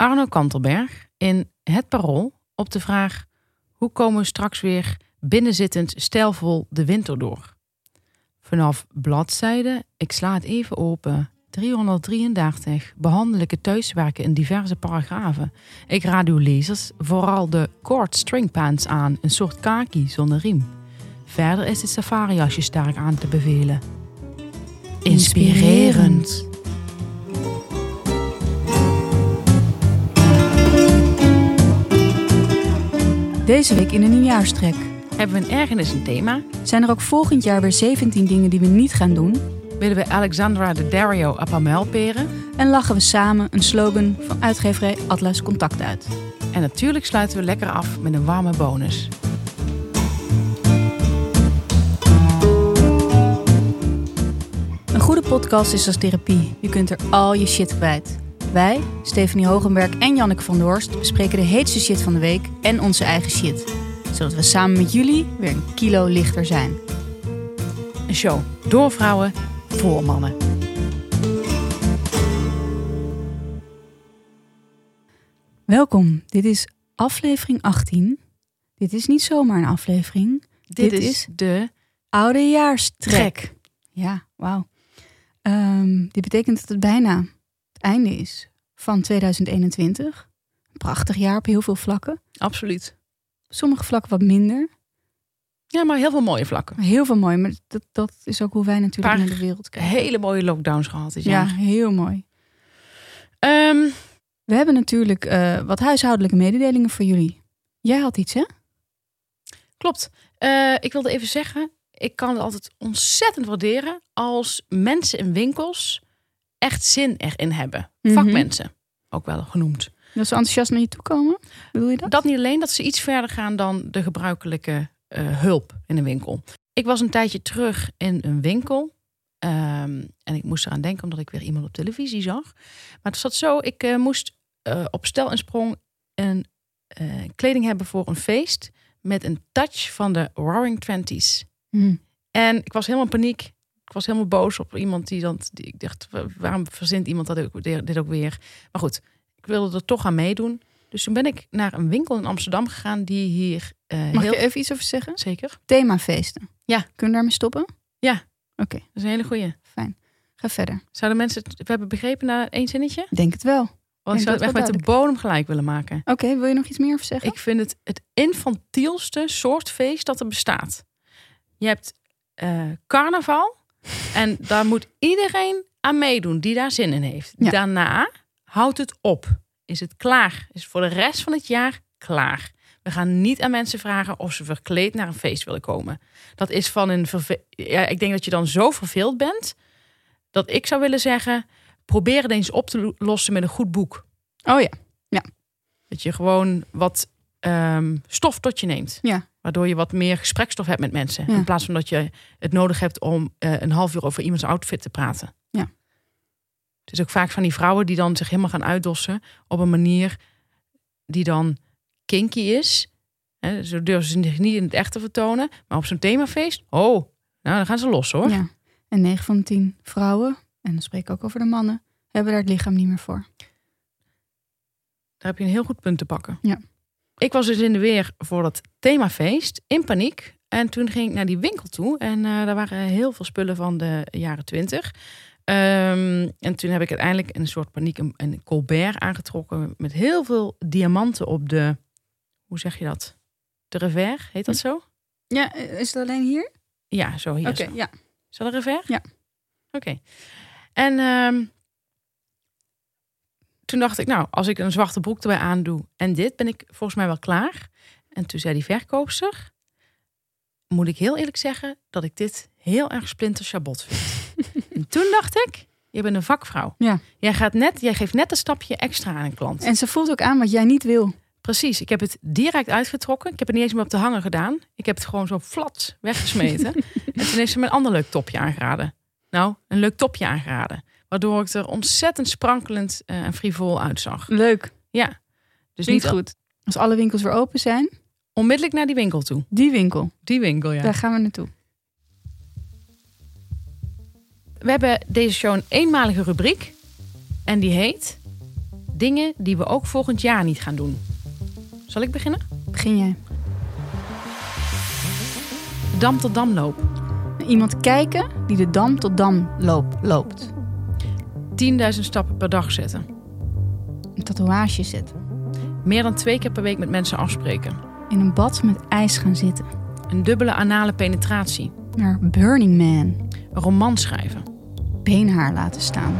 Arno Kantelberg in Het Parool op de vraag: hoe komen we straks weer binnenzittend stijlvol de winter door? Vanaf bladzijde, ik sla het even open, 333 behandel ik het thuiswerken in diverse paragrafen. Ik raad uw lezers vooral de cord string pants aan, een soort kaki zonder riem. Verder is het safari-jasje sterk aan te bevelen. Inspirerend. Deze week in een nieuwjaarstrek. Hebben we een ergernis een thema? Zijn er ook volgend jaar weer 17 dingen die we niet gaan doen? Willen we Alexandra de Dario Apamel peren? En lachen we samen een slogan van uitgeverij Atlas Contact uit. En natuurlijk sluiten we lekker af met een warme bonus. Een goede podcast is als therapie. Je kunt er al je shit kwijt. Wij, Stephanie Hogenberg en Janneke van der Horst, bespreken de heetste shit van de week en onze eigen shit. Zodat we samen met jullie weer een kilo lichter zijn. Een show door vrouwen voor mannen. Welkom, dit is aflevering 18. Dit is niet zomaar een aflevering. Dit, is de Oudejaarstrek. trek. Ja, wauw. Ehm, dit betekent dat het bijna het einde is van 2021. Een prachtig jaar op heel veel vlakken. Absoluut. Sommige vlakken wat minder. Ja, maar heel veel mooie vlakken. Heel veel mooi. Maar dat, dat is ook hoe wij natuurlijk naar de wereld kijken. Hele mooie lockdowns gehad dit ja, jaar. heel mooi. Ehm, We hebben natuurlijk eh, wat huishoudelijke mededelingen voor jullie. Jij had iets, hè? klopt. Eh, ik wilde even zeggen, ik kan het altijd ontzettend waarderen als mensen in winkels echt zin erin hebben. Mhm. Vakmensen, ook wel genoemd. Dat ze enthousiast naar je toe komen. Bedoel je dat? Dat niet alleen, dat ze iets verder gaan dan de gebruikelijke eh, hulp in een winkel. Ik was een tijdje terug in een winkel. ehm, en ik moest eraan denken omdat ik weer iemand op televisie zag. Maar het zat zo, ik eh, moest eh, op stel en sprong een kleding hebben voor een feest. Met een touch van de Roaring Twenties. Hm. En ik was helemaal in paniek. Ik was helemaal boos op iemand die dan... Die, ik dacht, wa- waarom verzint iemand dat ook, dit ook weer? Maar goed, ik wilde er toch aan meedoen. Dus toen ben ik naar een winkel in Amsterdam gegaan die hier eh, Mag heel... je even iets over zeggen? Zeker. Themafeesten. Ja. Kunnen we daarmee stoppen? Ja. Oké, Dat is een hele goeie. fijn. Ga verder. Zouden mensen het we hebben begrepen na één zinnetje? Denk het wel. Want ik zou het echt met de bodem gelijk willen maken. Oké, wil je nog iets meer over zeggen? Ik vind het het infantielste soort feest dat er bestaat. Je hebt eh, carnaval en daar moet iedereen aan meedoen die daar zin in heeft. Ja. Daarna houdt het op. Is het klaar? Is het voor de rest van het jaar klaar? We gaan niet aan mensen vragen of ze verkleed naar een feest willen komen. Dat is van een verve- ja, ik denk dat je dan zo verveeld bent dat ik zou willen zeggen: probeer het eens op te lo- lossen met een goed boek. Oh ja. Dat je gewoon wat ehm, stof tot je neemt. Ja. Waardoor je wat meer gesprekstof hebt met mensen. Ja. In plaats van dat je het nodig hebt om eh, een half uur over iemands outfit te praten. Ja. Het is ook vaak van die vrouwen die dan zich helemaal gaan uitdossen op een manier die dan kinky is. Hè, zo durven ze zich niet in het echt te vertonen. Maar op zo'n themafeest, oh, nou dan gaan ze los hoor. ja. En 9 van de 10 vrouwen, en dan spreek ik ook over de mannen, hebben daar het lichaam niet meer voor. Daar heb je een heel goed punt te pakken. Ja. Ik was dus in de weer voor dat themafeest in paniek. En toen ging ik naar die winkel toe. En eh, daar waren heel veel spullen van de jaren twintig. Ehm, en toen heb ik uiteindelijk in een soort paniek een, een Colbert aangetrokken. Met heel veel diamanten op de... Hoe zeg je dat? De revers, heet dat zo? Ja, is het alleen hier? Ja, zo hier. Oké, ja. Is dat een revers? Ja. Oké. En ehm, toen dacht ik, nou, als ik een zwarte broek erbij aandoe en dit, ben ik volgens mij wel klaar. En toen zei die verkoopster, moet ik heel eerlijk zeggen dat ik dit heel erg splinter chabot vind. en toen dacht ik, je bent een vakvrouw. Ja. Jij, gaat net, jij geeft net een stapje extra aan een klant. En ze voelt ook aan wat jij niet wil. Precies, ik heb het direct uitgetrokken. Ik heb het niet eens meer op de hanger gedaan. Ik heb het gewoon zo flat weggesmeten. en toen heeft ze me een ander leuk topje aangeraden. Nou, een leuk topje aangeraden. Waardoor ik er ontzettend sprankelend eh, en frivol uitzag. Leuk. Ja. Dus Niet niet goed. Als alle winkels weer open zijn, onmiddellijk naar die winkel toe. die winkel, Die winkel, ja. daar gaan we naartoe. We hebben deze show een eenmalige rubriek. En die heet Dingen die we ook volgend jaar niet gaan doen. Zal ik beginnen? Begin jij. Dam tot damloop. Iemand kijken die de dam tot dam loop, loopt. 10.000 stappen per dag zetten. Een tatoeage zetten. Meer dan twee keer per week met mensen afspreken. In een bad met ijs gaan zitten. Een dubbele anale penetratie. Naar Burning Man. Een roman schrijven. Beenhaar laten staan.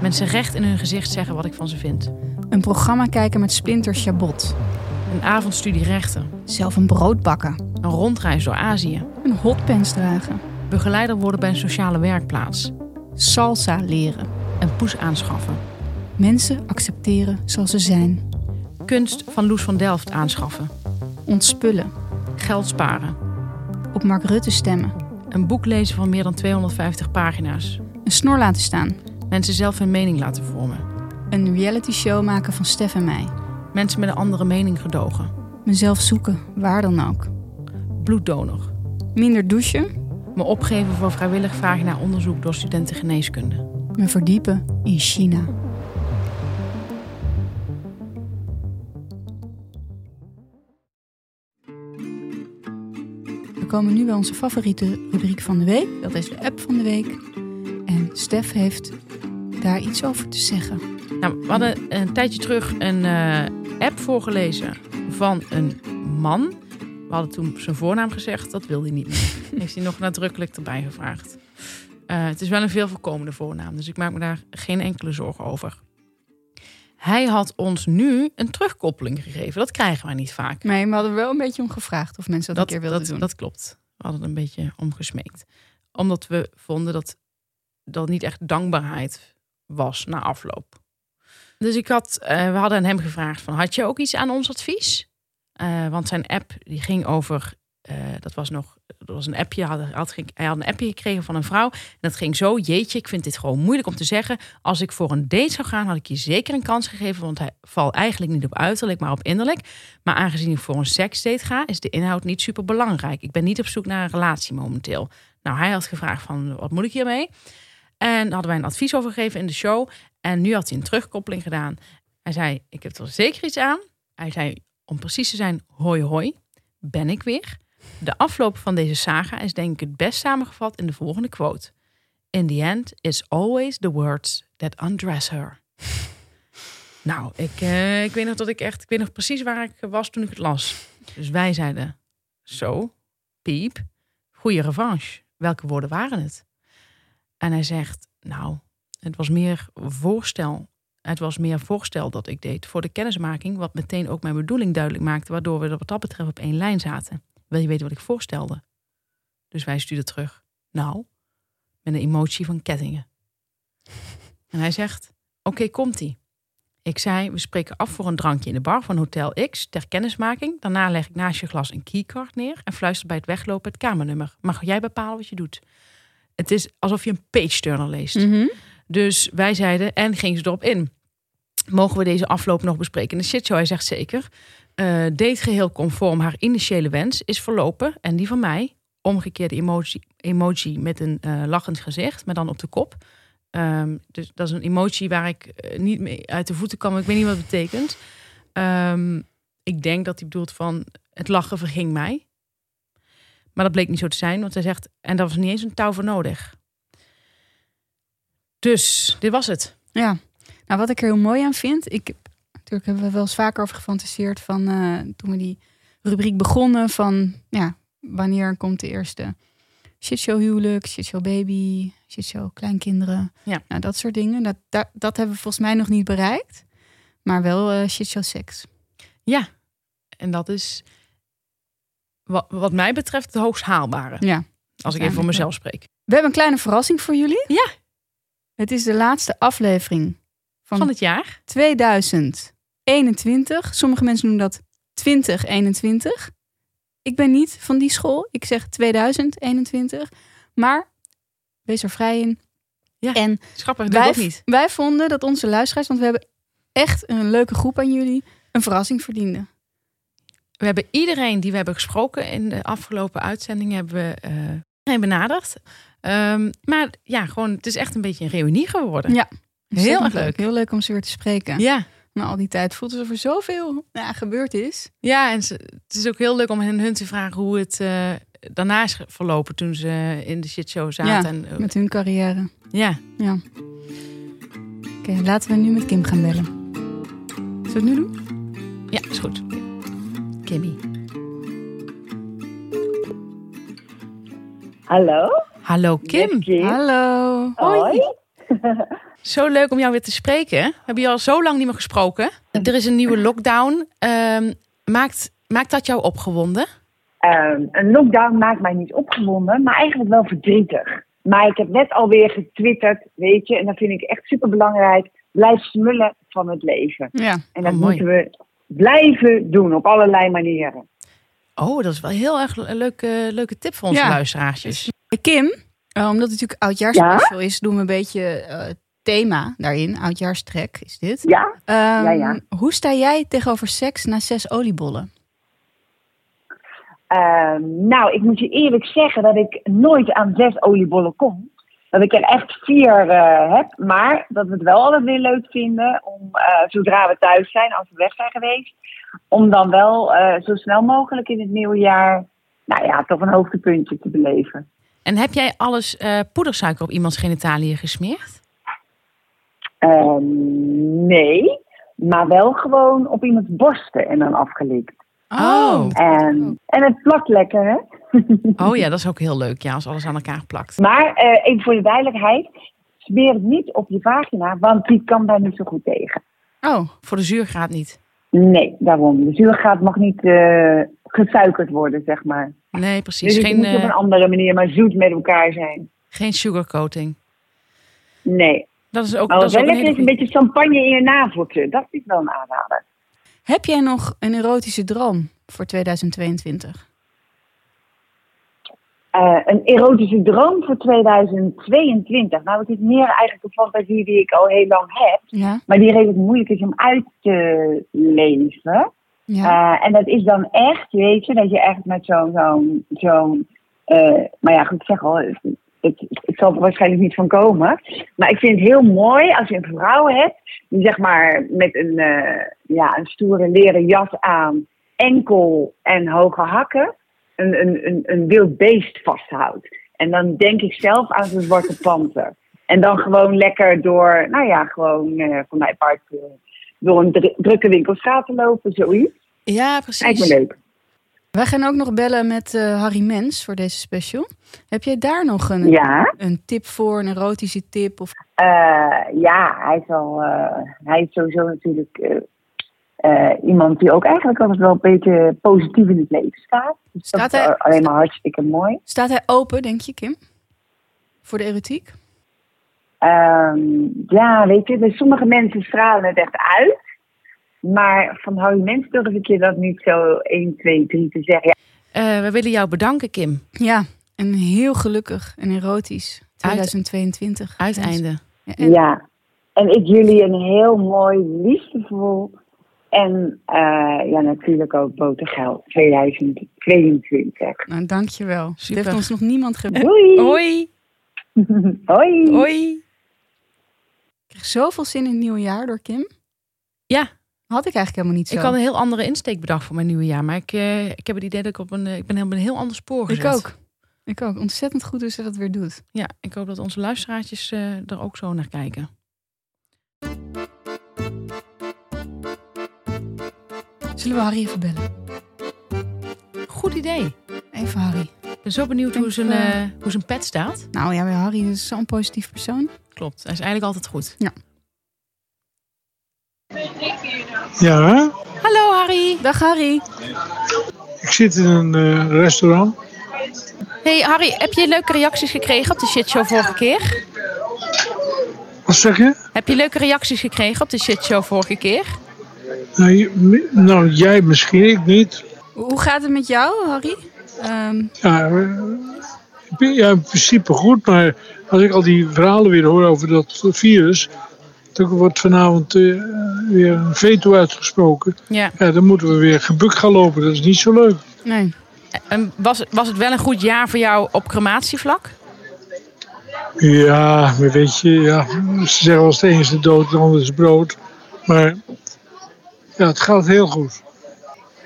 Mensen recht in hun gezicht zeggen wat ik van ze vind. Een programma kijken met Splinter Chabot. Een avondstudie rechten. Zelf een brood bakken. Een rondreis door Azië. Een hotpants dragen. Begeleider worden bij een sociale werkplaats. Salsa leren. Een poes aanschaffen. Mensen accepteren zoals ze zijn. Kunst van Loes van Delft aanschaffen. Ontspullen. Geld sparen. Op Mark Rutte stemmen. Een boek lezen van meer dan 250 pagina's. Een snor laten staan. Mensen zelf hun mening laten vormen. Een reality show maken van Stef en mij. Mensen met een andere mening gedogen. Mezelf zoeken, waar dan ook. Bloeddonor. Minder douchen. Me opgeven voor vrijwillig vragen naar onderzoek door studenten geneeskunde. Me verdiepen in China. We komen nu bij onze favoriete rubriek van de week. Dat is de app van de week. En Stef heeft daar iets over te zeggen. Nou, we hadden een tijdje terug een eh, app voorgelezen van een man. We hadden toen zijn voornaam gezegd, dat wilde hij niet meer. Heeft hij nog nadrukkelijk erbij gevraagd. Eh, het is wel een veel voorkomende voornaam, dus ik maak me daar geen enkele zorgen over. Hij had ons nu een terugkoppeling gegeven. Dat krijgen wij niet vaak. Nee, we hadden wel een beetje om gevraagd of mensen dat, een keer wilden dat, doen. dat klopt. We hadden een beetje om gesmeekt. Omdat we vonden dat dat niet echt dankbaarheid was na afloop. Dus ik had, eh, we hadden aan hem gevraagd van, had je ook iets aan ons advies? Eh, want zijn app die ging over, eh, dat was nog, dat was een appje, had, had, hij had een appje gekregen van een vrouw. En dat ging zo, jeetje, ik vind dit gewoon moeilijk om te zeggen. Als ik voor een date zou gaan, had ik je zeker een kans gegeven, want hij valt eigenlijk niet op uiterlijk, maar op innerlijk. Maar aangezien ik voor een seksdate ga, is de inhoud niet super belangrijk. Ik ben niet op zoek naar een relatie momenteel. Nou, hij had gevraagd van, wat moet ik hiermee? En hadden wij een advies over gegeven in de show. En nu had hij een terugkoppeling gedaan. Hij zei, ik heb er zeker iets aan. Hij zei, om precies te zijn, hoi hoi, ben ik weer. De afloop van deze saga is denk ik het best samengevat in de volgende quote. In the end, it's always the words that undress her. nou, ik, eh, ik weet nog dat ik echt, ik weet nog precies waar ik was toen ik het las. Dus wij zeiden, zo, piep, goede revanche. Welke woorden waren het? En hij zegt, nou, het was meer voorstel. Het was meer voorstel dat ik deed voor de kennismaking, wat meteen ook mijn bedoeling duidelijk maakte, waardoor we wat dat betreft op één lijn zaten. Wil je weten wat ik voorstelde? Dus wij stuurden terug, nou, met een emotie van kettingen. En hij zegt, oké, komt-ie. Ik zei, we spreken af voor een drankje in de bar van Hotel X ter kennismaking. Daarna leg ik naast je glas een keycard neer en fluister bij het weglopen het kamernummer. Mag jij bepalen wat je doet? Het is alsof je een page turner leest. Mhm. Dus wij zeiden, en ging ze erop in. Mogen we deze afloop nog bespreken? In de shitshow, hij zegt zeker. Eh date geheel conform haar initiële wens is verlopen. En die van mij, omgekeerde emoji, emoji met een eh, lachend gezicht, maar dan op de kop. Ehm, dus dat is een emotie waar ik eh, niet mee uit de voeten kan, ik weet niet wat het betekent. Ehm, ik denk dat hij bedoelt van, het lachen verging mij. Maar dat bleek niet zo te zijn, want hij zegt, en daar was niet eens een touw voor nodig. Dus, dit was het. Ja, nou wat ik er heel mooi aan vind, ik natuurlijk hebben we wel eens vaker over gefantaseerd van eh, toen we die rubriek begonnen van ja, wanneer komt de eerste shitshow huwelijk, shitshow baby, shitshow kleinkinderen, Ja. nou, dat soort dingen. Dat, dat, dat hebben we volgens mij nog niet bereikt, maar wel eh shitshow seks. Ja, en dat is wat, wat mij betreft het hoogst haalbare. Ja. Als ik even voor mezelf spreek. We hebben een kleine verrassing voor jullie. Ja. Het is de laatste aflevering van, Van het jaar. 2021. Sommige mensen noemen dat 2021. Ik ben niet van die school. Ik zeg 2021. Maar wees er vrij in. Ja, En wij, ook niet. wij vonden dat onze luisteraars, want we hebben echt een leuke groep aan jullie, een verrassing verdienden. We hebben iedereen die we hebben gesproken in de afgelopen uitzendingen, hebben we iedereen benaderd. Ehm, maar ja, gewoon, het is echt een beetje een reunie geworden. Ja, Heel erg leuk. Heel leuk om ze weer te spreken. Ja, Na al die tijd voelt alsof er zoveel ja, gebeurd is. Ja, en ze- het is ook heel leuk om hen hun te vragen hoe het eh, daarna is verlopen toen ze in de shitshow zaten. Ja, en, eh, Met hun carrière. ja. Ja. Oké, laten we nu met Kim gaan bellen. Zullen we het nu doen? ja, is goed. Kimmy. Hallo? Hallo Kim. Hallo. Hoi. Zo leuk om jou weer te spreken. We hebben je al zo lang niet meer gesproken. Er is een nieuwe lockdown. Ehm, maakt, maakt dat jou opgewonden? Ehm, een lockdown maakt mij niet opgewonden, maar eigenlijk wel verdrietig. Maar ik heb net alweer getwitterd, weet je, en dat vind ik echt super belangrijk. Blijf smullen van het leven. Ja. En dat Oh, mooi. moeten we blijven doen op allerlei manieren. Oh, dat is wel heel erg een leuke, leuke tip voor onze Ja. luisteraartjes. Kim, eh, omdat het natuurlijk oudjaarsspecial is, doen we een beetje eh, thema daarin. Oudjaarstrek is dit. Ja? Ehm, Ja, ja. Hoe sta jij tegenover seks na zes oliebollen? Ehm, nou, ik moet je eerlijk zeggen dat ik nooit aan zes oliebollen kom. Dat ik er echt vier eh, heb, maar dat we het wel altijd weer leuk vinden om, eh, zodra we thuis zijn, als we weg zijn geweest, om dan wel eh, zo snel mogelijk in het nieuwe jaar, nou ja, toch een hoogtepuntje te beleven. En heb jij alles eh, poedersuiker op iemands genitaliën gesmeerd? Ehm, nee, maar wel gewoon op iemands borsten en dan afgelikt. Oh. En, en het plakt lekker, hè? Oh ja, dat is ook heel leuk, ja, als alles aan elkaar plakt. Maar eh, even voor de duidelijkheid, smeer het niet op je vagina, want die kan daar niet zo goed tegen. Oh, Voor de zuurgraad niet. Nee, daarom. De zuurgraad mag niet eh, gesuikerd worden, zeg maar. Nee, Dus precies. het Geen, moet op een eh, andere manier maar zoet met elkaar zijn. geen sugarcoating. Nee. Dat is ook, Maar dat wat is wel lekker is, hele een beetje champagne in je naveltje. Dat is wel een aanrader. heb jij nog een erotische droom voor 2022? Eh, een erotische droom voor 2022. Nou, het is meer eigenlijk een fantasie die ik al heel lang heb. Ja. Maar die redelijk moeilijk is om uit te leven. Ja. Eh, en dat is dan echt, weet je, dat je echt met zo'n, zo'n, zo'n, eh, maar ja, goed, ik zeg al, het, het, zal er waarschijnlijk niet van komen. Maar ik vind het heel mooi als je een vrouw hebt, die zeg maar met een, eh, ja, een stoere leren jas aan, enkel en hoge hakken, een, een, een, een wild beest vasthoudt. En dan denk ik zelf aan zo'n zwarte panter. En dan gewoon lekker door, nou ja, gewoon eh van mijn part eh, door een dru- drukke winkelstraat te lopen, zoiets. Ja, Lijkt precies. me leuk. Wij gaan ook nog bellen met eh, Harry Mens voor deze special. Heb jij daar nog een, Ja, een tip voor, een erotische tip? Of... eh, ja hij, is al, eh, hij is sowieso natuurlijk iemand die ook eigenlijk altijd wel een beetje positief in het leven staat. Dus Staat dat is hij- alleen maar hartstikke mooi. Staat hij open, denk je, Kim? Voor de erotiek? Ehm, ja, weet je, dus sommige mensen stralen het echt uit. Maar van Harry Mens durf ik je dat niet zo 1, 2, 3 te zeggen. Ja, Eh, we willen jou bedanken, Kim. Ja, een heel gelukkig en erotisch 2022. Uiteinde. Ja, en- ja. En ik jullie een heel mooi, liefdevol en eh, ja, natuurlijk ook botergeld 2022. Nou, dankjewel. Het Super. heeft ons nog niemand ge... Doei! Hoi. Hoi! Hoi. Ik kreeg zoveel zin in het nieuwe jaar door Kim. Ja, Had ik eigenlijk helemaal niet zo. ik had een heel andere insteek bedacht voor mijn nieuwe jaar. Maar ik, eh, ik heb het idee dat ik op een, eh, ik ben helemaal een heel ander spoor Ik gezet. ook. Ik ook. Ontzettend goed hoe ze dat weer doet. Ja, ik hoop dat onze luisteraartjes eh, er ook zo naar kijken. Zullen we Harry even bellen? Goed idee. Even Harry. Ik ben zo benieuwd hoe zijn, hoe zijn pet staat. Nou ja, Harry is zo'n positief persoon. Klopt, hij is eigenlijk altijd goed. Ja, Hallo Harry. Dag Harry. ik zit in een eh, restaurant. Hey Harry, heb je leuke reacties gekregen op de shitshow vorige keer? Wat zeg je? Heb je leuke reacties gekregen op de shitshow vorige keer? Nou, je- nou, jij misschien, ik niet. Hoe gaat het met jou, Harry? Ehm, Ja, ja, in principe goed, maar als ik al die verhalen weer hoor over dat virus, dan wordt vanavond eh, weer een veto uitgesproken. Ja. Ja, dan moeten we weer gebukt gaan lopen. Dat is niet zo leuk. nee. En was, was het wel een goed jaar voor jou op crematievlak? Ja, maar weet je, ja, ze zeggen wel eens de een is de dood, de ander is brood. Maar Ja, het gaat heel goed.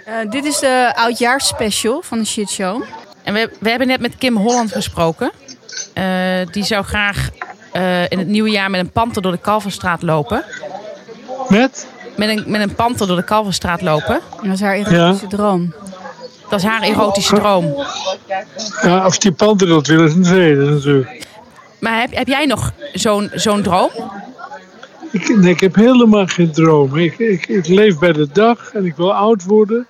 Eh, dit is de oudjaarsspecial van de Shit Show. En we, we hebben net met Kim Holland gesproken. Eh, die zou graag eh, in het nieuwe jaar met een panter door de Kalverstraat lopen. Met? Met een, met een panter door de Kalverstraat lopen. En dat is haar erotische droom. Dat is haar erotische droom. Ja, of die panter dat wil is een tweede natuurlijk. Maar heb, heb jij nog zo'n zo'n droom? Ik, nee, ik heb helemaal geen droom. Ik, ik, ik leef bij de dag en ik wil oud worden.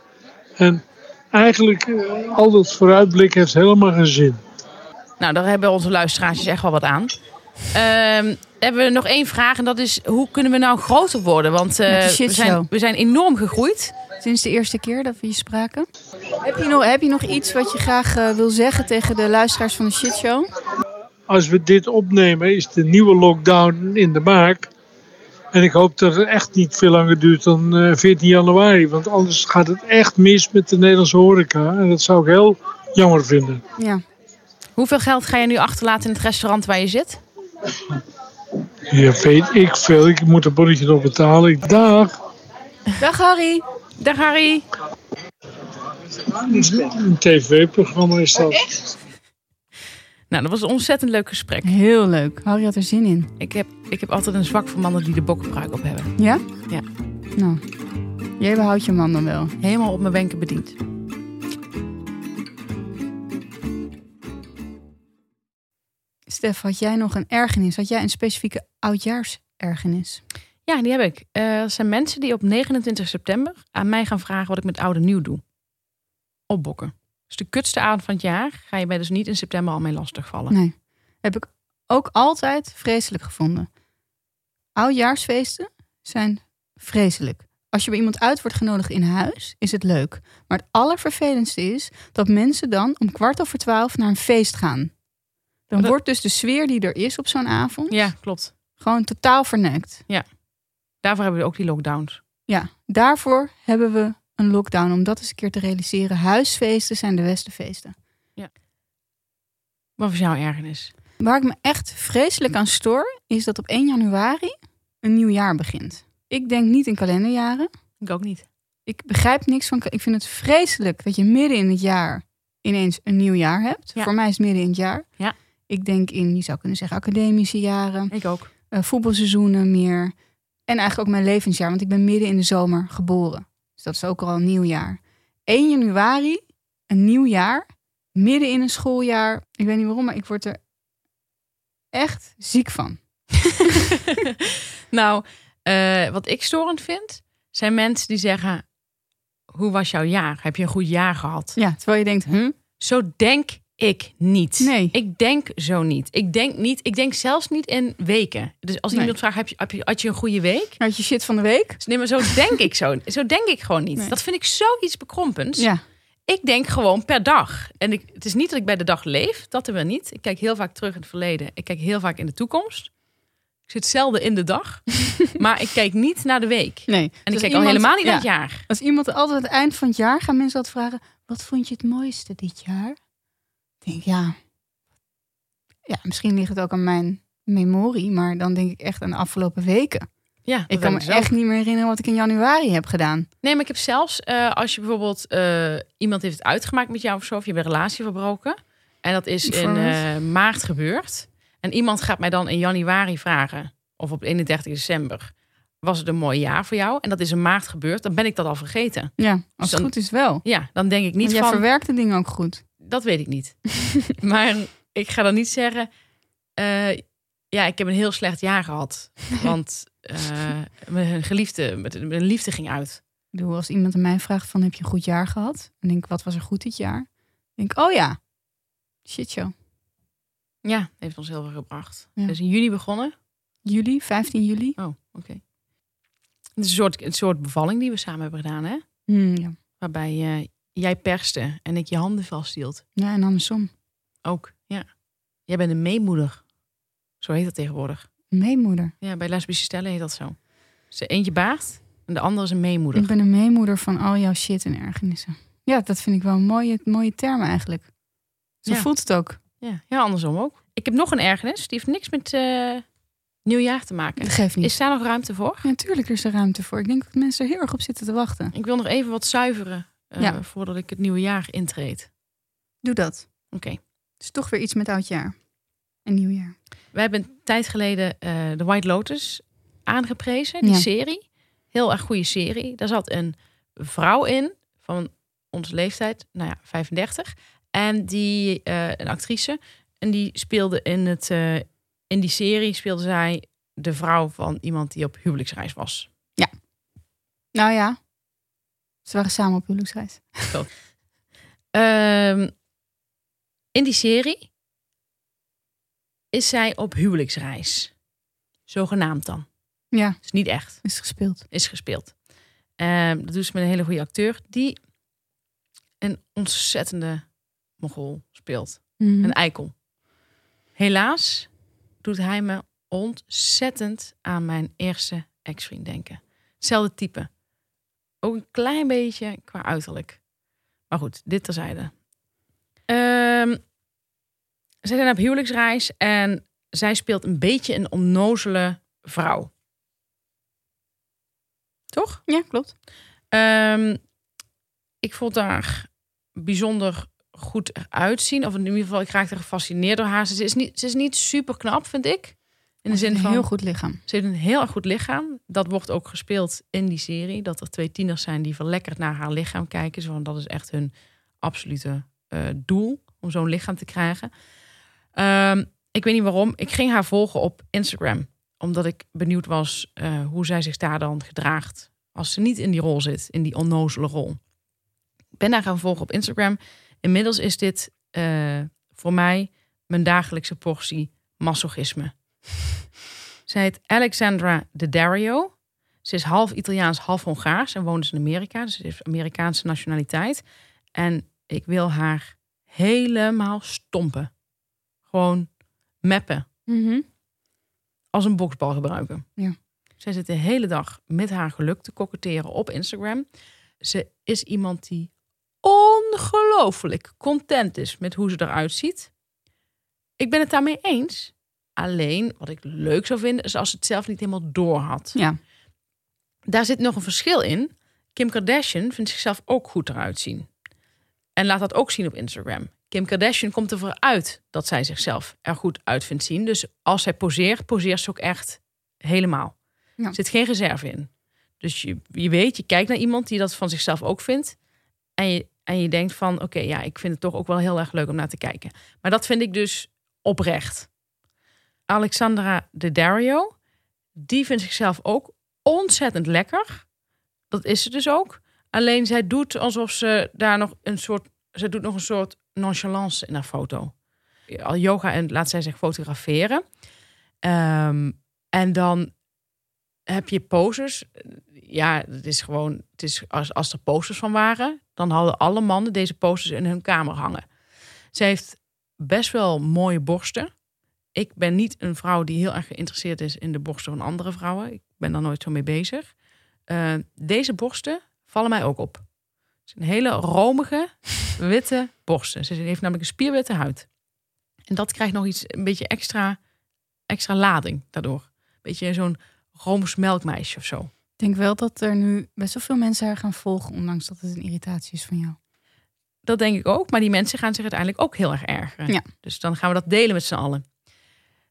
En eigenlijk, eh, al dat vooruitblik heeft helemaal geen zin. Nou, daar hebben onze luisteraars echt wel wat aan. Ehm, hebben we nog één vraag en dat is: hoe kunnen we nou groter worden? Want eh, we, shitshow. zijn, we zijn enorm gegroeid. Sinds de eerste keer dat we hier spraken. Heb je nog, heb je nog iets wat je graag eh, wil zeggen tegen de luisteraars van de Shit Show? Als we dit opnemen, is de nieuwe lockdown in de maak. En ik hoop dat het echt niet veel langer duurt dan eh, 14 januari. Want anders gaat het echt mis met de Nederlandse horeca. En dat zou ik heel jammer vinden. Ja. Hoeveel geld ga je nu achterlaten in het restaurant waar je zit? Ja, weet ik veel. Ik moet een bonnetje nog betalen. Ik- Dag. Dag Harry. Dag Harry. Een tv-programma is dat. Nou, dat was een ontzettend leuk gesprek. Heel leuk. Harry had er zin in. Ik heb, ik heb altijd een zwak voor mannen die de bokkenpruik op hebben. Ja? Ja. Nou, jij behoudt je man dan wel. Helemaal op mijn wenken bediend. Stef, had jij nog een ergernis? Had jij een specifieke oudjaarsergernis? Ja, die heb ik. Eh, dat zijn mensen die op 29 september aan mij gaan vragen wat ik met oude nieuw doe. Opbokken. Dus de kutste avond van het jaar ga je mij dus niet in september al mee lastigvallen. Nee. Heb ik ook altijd vreselijk gevonden. Oudjaarsfeesten zijn vreselijk. Als je bij iemand uit wordt genodigd in huis, is het leuk. Maar het allervervelendste is dat mensen dan om kwart over twaalf naar een feest gaan. Dan Dat- wordt dus de sfeer die er is op zo'n avond Ja, klopt. gewoon totaal verneukt. Daarvoor hebben we ook die lockdowns. Ja, daarvoor hebben we een lockdown om dat eens een keer te realiseren. Huisfeesten zijn de beste feesten. Wat was jouw ergernis? Waar ik me echt vreselijk aan stoor, is dat op 1 januari een nieuw jaar begint. Ik denk niet in kalenderjaren. Ik ook niet. Ik begrijp niks van. Ik vind het vreselijk dat je midden in het jaar ineens een nieuw jaar hebt. Ja. Voor mij is het midden in het jaar. Ja. Ik denk in, je zou kunnen zeggen, academische jaren, Ik ook. eh, voetbalseizoenen meer. En eigenlijk ook mijn levensjaar, want ik ben midden in de zomer geboren. Dus dat is ook al een nieuw jaar. 1 januari, een nieuw jaar, midden in een schooljaar. Ik weet niet waarom, maar ik word er echt ziek van. nou, eh, wat ik storend vind, zijn mensen die zeggen: Hoe was jouw jaar? Heb je een goed jaar gehad? Ja, terwijl je denkt, hm? Zo denk ik niet. Nee. Ik denk zo niet. Ik denk niet. Ik denk zelfs niet in weken. Dus als Nee. iemand vraagt: heb je, heb je, had je een goede week? Had je shit van de week? Dus nee, maar zo denk ik zo. Zo denk ik gewoon niet. Nee. Dat vind ik zoiets bekrompends. Ja. Ik denk gewoon per dag. En ik, het is niet dat ik bij de dag leef. Dat hebben we niet. Ik kijk heel vaak terug in het verleden. Ik kijk heel vaak in de toekomst. Ik zit zelden in de dag. maar ik kijk niet naar de week. Nee. En ik kijk al helemaal niet ja. naar het jaar. Als iemand altijd aan het eind van het jaar gaan mensen altijd vragen: wat vond je het mooiste dit jaar? Denk ja, ja, misschien ligt het ook aan mijn memorie, maar dan denk ik echt aan de afgelopen weken. Ja, Ik kan me echt niet meer herinneren wat ik in januari heb gedaan. Nee, maar ik heb zelfs eh, als je bijvoorbeeld eh, iemand heeft het uitgemaakt met jou of zo, of je hebt een relatie verbroken. En dat is in eh, maart gebeurd. En iemand gaat mij dan in januari vragen, of op 31 december, was het een mooi jaar voor jou? En dat is in maart gebeurd, dan ben ik dat al vergeten. Ja, als het dan- goed is wel. Ja, dan denk ik Want niet jij van, verwerkt de dingen ook goed. Dat weet ik niet. maar ik ga dan niet zeggen, eh, ja, ik heb een heel slecht jaar gehad. Want eh, mijn geliefde, met- mijn liefde ging uit. Ik bedoel, als iemand aan mij vraagt van heb je een goed jaar gehad? En denk ik, wat was er goed dit jaar? denk ik, oh ja, shit show. Ja, heeft ons heel veel gebracht. Ja. Dus in juni begonnen. Juli, 15 juli. Oh, oké. Het is een soort, een soort bevalling die we samen hebben gedaan, hè? Hmm, ja. Waarbij eh, jij perste en ik je handen vasthield. ja, en andersom. Ook, ja. Jij bent een meemoeder. Zo heet dat tegenwoordig. Meemoeder. Ja, bij lesbische stellen heet dat zo. Dus eentje baart en de andere is een meemoeder. Ik ben een meemoeder van al jouw shit en ergernissen. Ja, dat vind ik wel een mooie, mooie term eigenlijk. Zo Ja. voelt het ook. Ja, ja, andersom ook. Ik heb nog een ergernis. Die heeft niks met eh, nieuwjaar te maken. Dat geeft niet. Is daar nog ruimte voor? Natuurlijk is er ruimte voor. Ik denk dat mensen er heel erg op zitten te wachten. Ik wil nog even wat zuiveren eh, Ja. voordat ik het nieuwe jaar intreed. Doe dat. Oké. Het is toch weer iets met oudjaar. En nieuwjaar. Wij hebben een tijd geleden eh The White Lotus aangeprezen, die Ja. serie. Heel erg goede serie. Daar zat een vrouw in van onze leeftijd, nou ja, 35. En die, eh, een actrice, en die speelde in, het, eh, in die serie, speelde zij de vrouw van iemand die op huwelijksreis was. Nou ja. Ze waren samen op huwelijksreis. Ehm, in die serie is zij op huwelijksreis. Zogenaamd dan. Ja, Is niet echt. is gespeeld. is gespeeld. Ehm, dat doet ze met een hele goede acteur die een ontzettende mogol speelt. Mhm. Een eikel. Helaas doet hij me ontzettend aan mijn eerste ex-vriend denken. Hetzelfde type. Ook een klein beetje qua uiterlijk. Maar goed, dit terzijde. Ehm zij zijn op huwelijksreis en zij speelt een beetje een onnozele vrouw. Toch? Ja, klopt. Ehm, ik vond haar bijzonder goed eruit zien. Of in ieder geval, ik raakte gefascineerd door haar. Ze is niet, ze is niet super knap, vind ik. In de zin een van, heel goed lichaam. ze heeft een heel erg goed lichaam. Dat wordt ook gespeeld in die serie. Dat er twee tieners zijn die verlekkerd naar haar lichaam kijken. Zo, van, dat is echt hun absolute eh, doel, om zo'n lichaam te krijgen. Ehm, ik weet niet waarom. Ik ging haar volgen op Instagram. Omdat ik benieuwd was eh, hoe zij zich daar dan gedraagt. Als ze niet in die rol zit, in die onnozele rol. Ik ben haar gaan volgen op Instagram. Inmiddels is dit eh, voor mij mijn dagelijkse portie masochisme. Zij heet Alexandra De Dario. Ze is half Italiaans, half Hongaars en woont dus in Amerika. Dus ze heeft Amerikaanse nationaliteit. En ik wil haar helemaal stompen. Gewoon meppen. Mhm. Als een boksbal gebruiken. Ja. Zij zit de hele dag met haar geluk te koketteren op Instagram. Ze is iemand die ongelooflijk content is met hoe ze eruit ziet. Ik ben het daarmee eens. Alleen, wat ik leuk zou vinden, is als ze het zelf niet helemaal door had. Ja. Daar zit nog een verschil in. Kim Kardashian vindt zichzelf ook goed eruit zien. En laat dat ook zien op Instagram. Kim Kardashian komt ervoor uit dat zij zichzelf er goed uit vindt zien. Dus als zij poseert, poseert ze ook echt helemaal. Ja. Er zit geen reserve in. Dus je, je weet, je kijkt naar iemand die dat van zichzelf ook vindt. En je, en je denkt van, oké, ja, ik vind het toch ook wel heel erg leuk om naar te kijken. Maar dat vind ik dus oprecht. Alexandra de Dario, die vindt zichzelf ook ontzettend lekker. Dat is ze dus ook. Alleen zij doet alsof ze daar nog een soort, ze doet nog een soort nonchalance in haar foto. Al yoga en laat zij zich fotograferen. Ehm, en dan heb je poses. Ja, het is gewoon, het is als, als er posters van waren, dan hadden alle mannen deze posters in hun kamer hangen. Ze heeft best wel mooie borsten. Ik ben niet een vrouw die heel erg geïnteresseerd is in de borsten van andere vrouwen. Ik ben daar nooit zo mee bezig. Eh, deze borsten vallen mij ook op. Het zijn hele romige, witte borsten. Ze heeft namelijk een spierwitte huid. En dat krijgt nog iets, een beetje extra, extra lading daardoor. Een beetje zo'n Rooms melkmeisje of zo. Ik denk wel dat er nu best wel veel mensen haar gaan volgen, ondanks dat het een irritatie is van jou. Dat denk ik ook. Maar die mensen gaan zich uiteindelijk ook heel erg ergeren. Ja. Dus dan gaan we dat delen met z'n allen.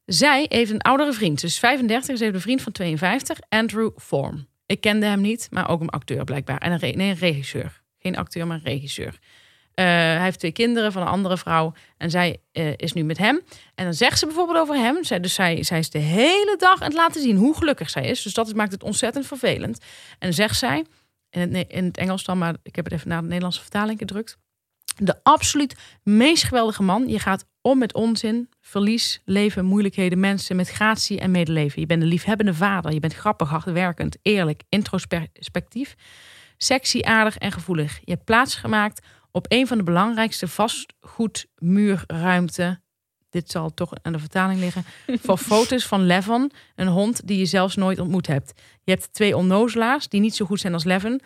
Zij heeft een oudere vriend. Is 35. Ze heeft een vriend van 52. Andrew Form. Ik kende hem niet, maar ook een acteur blijkbaar. En een, nee, een regisseur. Geen acteur, maar een regisseur. Eh, hij heeft twee kinderen van een andere vrouw. En zij eh, is nu met hem. En dan zegt ze bijvoorbeeld over hem. Zij, dus zij, zij is de hele dag aan het laten zien hoe gelukkig zij is. Dus dat maakt het ontzettend vervelend. En zegt zij, in het, in het Engels dan, maar ik heb het even naar de Nederlandse vertaling gedrukt. De absoluut meest geweldige man. Je gaat om met onzin, verlies, leven, moeilijkheden, mensen met gratie en medeleven. Je bent een liefhebbende vader. Je bent grappig, hardwerkend, eerlijk, introspectief, sexy, aardig en gevoelig. Je hebt plaatsgemaakt op een van de belangrijkste vastgoedmuurruimte. Dit zal toch aan de vertaling liggen. voor foto's van Levon, een hond die je zelfs nooit ontmoet hebt. Je hebt twee onnozelaars die niet zo goed zijn als Levin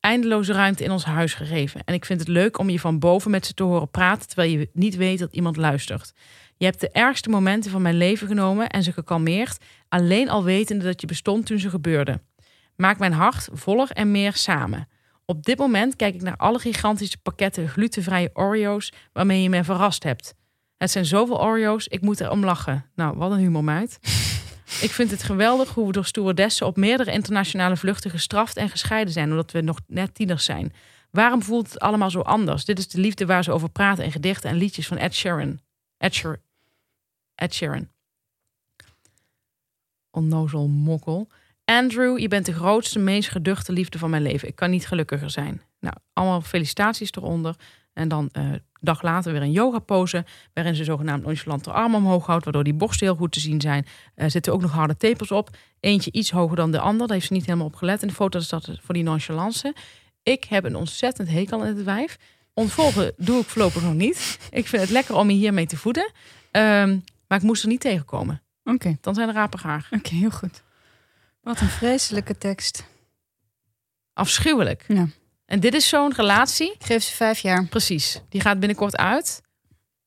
eindeloze ruimte in ons huis gegeven. En ik vind het leuk om je van boven met ze te horen praten, terwijl je niet weet dat iemand luistert. Je hebt de ergste momenten van mijn leven genomen en ze gekalmeerd, alleen al wetende dat je bestond toen ze gebeurden. Maak mijn hart voller en meer samen. Op dit moment kijk ik naar alle gigantische pakketten glutenvrije Oreo's waarmee je me verrast hebt. Het zijn zoveel Oreo's, ik moet er om lachen. Nou, wat een humormeid. Ik vind het geweldig hoe we door stewardessen op meerdere internationale vluchten gestraft en gescheiden zijn, omdat we nog net tieners zijn. Waarom voelt het allemaal zo anders? Dit is de liefde waar ze over praten in gedichten en liedjes van Ed Sheeran. Ed Sheeran. Ed Sheeran. Onnozel mokkel. Andrew, je bent de grootste, meest geduchte liefde van mijn leven. Ik kan niet gelukkiger zijn. Nou, allemaal felicitaties eronder. En dan uh, dag later weer een yoga pose, waarin ze zogenaamd nonchalant de arm omhoog houdt, waardoor die borsten heel goed te zien zijn. Er zitten ook nog harde tepels op. Eentje iets hoger dan de ander. Daar heeft ze niet helemaal op gelet. In de foto is dat voor die nonchalance. Ik heb een ontzettend hekel in het wijf. Ontvolgen doe ik voorlopig nog niet. Ik vind het lekker om je hiermee te voeden. Ehm, maar ik moest er niet tegenkomen. Oké. Dan zijn er rapen graag. Oké, heel goed. Wat een vreselijke tekst. Afschuwelijk. Ja. En dit is zo'n relatie. Ik geef ze vijf jaar. Precies. Die gaat binnenkort uit.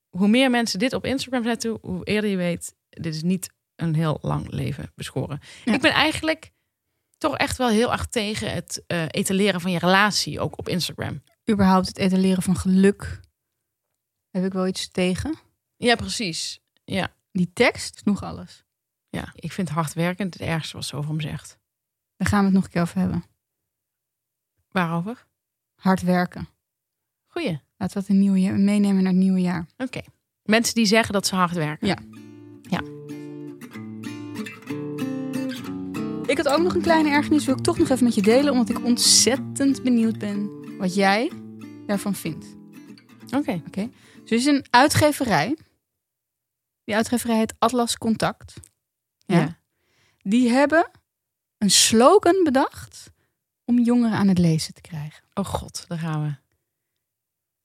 Hoe meer mensen dit op Instagram zetten, hoe eerder je weet, dit is niet een heel lang leven beschoren. Ja. Ik ben eigenlijk toch echt wel heel erg tegen het eh, etaleren van je relatie, ook op Instagram. Überhaupt het etaleren van geluk. Heb ik wel iets tegen. Ja, precies. Ja, Die tekst is nog alles. ja. ik vind hardwerkend het ergste wat ze over hem zegt. Daar gaan we het nog een keer over hebben. Waarover? Hard werken. Goeie. Laten we dat een nieuwe jaar, meenemen naar het nieuwe jaar. Oké. Mensen die zeggen dat ze hard werken. Ja. Ik had ook nog een kleine ergernis, wil ik toch nog even met je delen, omdat ik ontzettend benieuwd ben wat jij daarvan vindt. Oké. Dus er is een uitgeverij. Die uitgeverij heet Atlas Contact. Ja. Ja. Die hebben een slogan bedacht om jongeren aan het lezen te krijgen. Oh god, daar gaan we.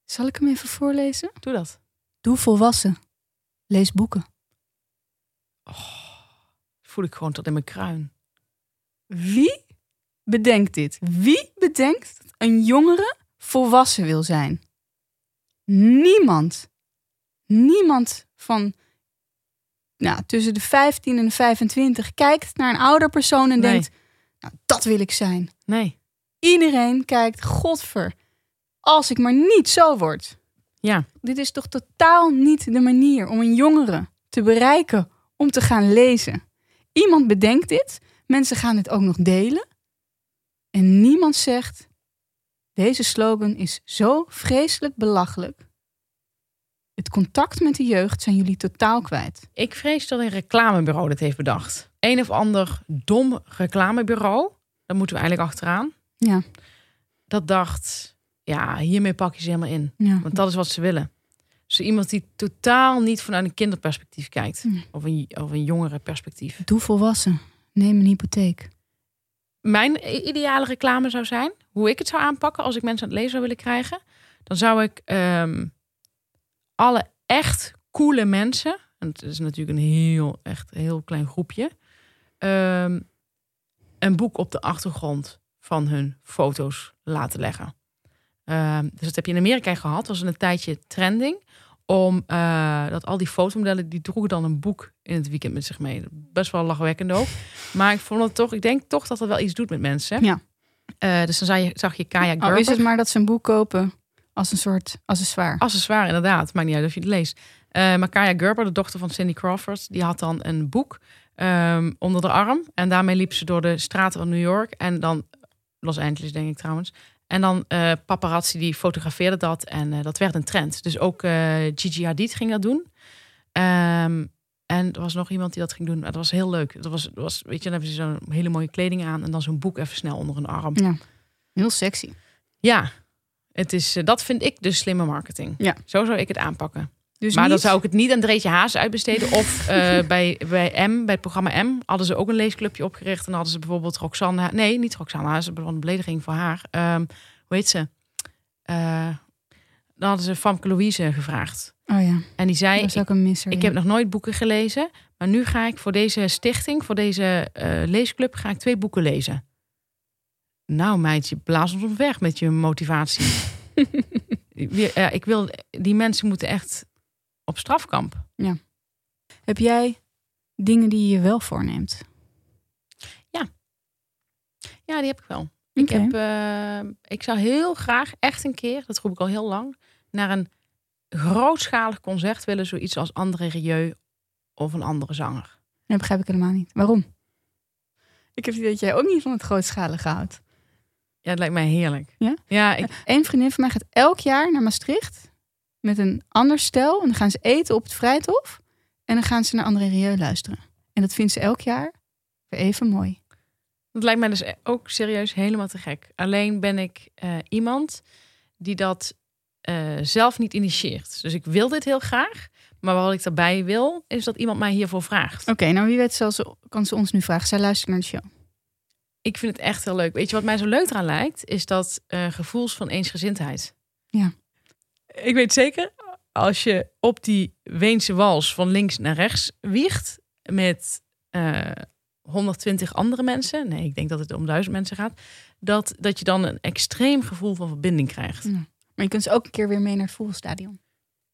Zal ik hem even voorlezen? Doe dat. Doe volwassen. Lees boeken. Voel ik gewoon tot in mijn kruin. Wie bedenkt dit? Wie bedenkt dat een jongere volwassen wil zijn? Niemand. Niemand van nou, tussen de 15 en de 25 kijkt naar een ouder persoon en Nee. denkt: nou, dat wil ik zijn. Nee. Iedereen kijkt, godver, als ik maar niet zo word. Ja. Dit is toch totaal niet de manier om een jongere te bereiken om te gaan lezen. Iemand bedenkt dit, mensen gaan het ook nog delen. En niemand zegt: deze slogan is zo vreselijk belachelijk. Het contact met de jeugd zijn jullie totaal kwijt. Ik vrees dat een reclamebureau dit heeft bedacht. Een of ander dom reclamebureau. Daar moeten we eigenlijk achteraan. Ja, Dat dacht, ja, hiermee pak je ze helemaal in. ja. Want dat is wat ze willen. Zo iemand die totaal niet vanuit een kinderperspectief kijkt. Of een, of een jongere perspectief. Doe volwassen. Neem een hypotheek. Mijn ideale reclame zou zijn, hoe ik het zou aanpakken als ik mensen aan het lezen zou willen krijgen. Dan zou ik ehm, alle echt coole mensen, en het is natuurlijk een heel, echt heel klein groepje, ehm, een boek op de achtergrond van hun foto's laten leggen. Ehm, dus dat heb je in Amerika gehad, was een tijdje trending. Om eh, dat al die fotomodellen die droegen dan een boek in het weekend met zich mee. Best wel lachwekkend ook. Maar ik vond het toch, ik denk toch dat het wel iets doet met mensen. Ja. Eh, dus dan zag je, zag je Kaya Gerber. Oh, is het maar dat ze een boek kopen als een soort accessoire? Accessoire, inderdaad. Maakt niet uit of je het leest. Eh maar Kaya Gerber, de dochter van Cindy Crawford, die had dan een boek ehm, onder de arm. En daarmee liep ze door de straten van New York. En dan, Los Angeles denk ik trouwens. En dan eh paparazzi die fotografeerde dat. En eh, dat werd een trend. Dus ook eh, Gigi Hadid ging dat doen. Ehm, en er was nog iemand die dat ging doen. Maar dat was heel leuk. Dat was, dat was, weet je, dan hebben ze zo'n hele mooie kleding aan. En dan zo'n boek even snel onder een arm. Ja, heel sexy. Ja, het is, eh, dat vind ik dus slimme marketing. Ja. Zo zou ik het aanpakken. Dus maar dan zou ik het niet aan Dreetje Haas uitbesteden. Of eh, bij, bij M, bij het programma M, hadden ze ook een leesclubje opgericht. En dan hadden ze bijvoorbeeld Roxanne... Nee, niet Roxanne Haas, een belediging voor haar. Ehm, hoe heet ze? Eh, dan hadden ze Famke Louise gevraagd. Oh ja, En die zei, dat is ook een misser. ik ja. heb nog nooit boeken gelezen. Maar nu ga ik voor deze stichting, voor deze leesclub, ga ik twee boeken lezen. Nou meidje, blaas ons weg met je motivatie. Ja, ik wil, die mensen moeten echt op strafkamp. Ja. Heb jij dingen die je wel voorneemt? Ja, die heb ik wel. Ik, heb, eh, ik zou heel graag echt een keer, dat roep ik al heel lang, naar een grootschalig concert willen. Zoiets als André Rieu of een andere zanger. Dat begrijp ik helemaal niet. Waarom? Ik heb het idee dat jij ook niet van het grootschalige houdt. Ja, het lijkt mij heerlijk. Ja? Ja, ik, Eén vriendin van mij gaat elk jaar naar Maastricht met een ander stel. En dan gaan ze eten op het Vrijthof. En dan gaan ze naar André Rieu luisteren. En dat vindt ze elk jaar weer even mooi. dat lijkt mij dus ook serieus helemaal te gek. Alleen ben ik eh, iemand die dat eh, zelf niet initieert. Dus ik wil dit heel graag. Maar wat ik daarbij wil, is dat iemand mij hiervoor vraagt. Oké, nou wie weet zal ze, kan ze ons nu vragen. Zij luistert naar de show. Ik vind het echt heel leuk. Weet je wat mij zo leuk eraan lijkt? Is dat eh, gevoels van eensgezindheid. Ja. Ik weet zeker, als je op die Weense wals van links naar rechts wiegt met eh, 120 andere mensen, nee, ik denk dat het om duizend mensen gaat, dat, dat je dan een extreem gevoel van verbinding krijgt. Ja. Maar je kunt ze ook een keer weer mee naar het voetbalstadion.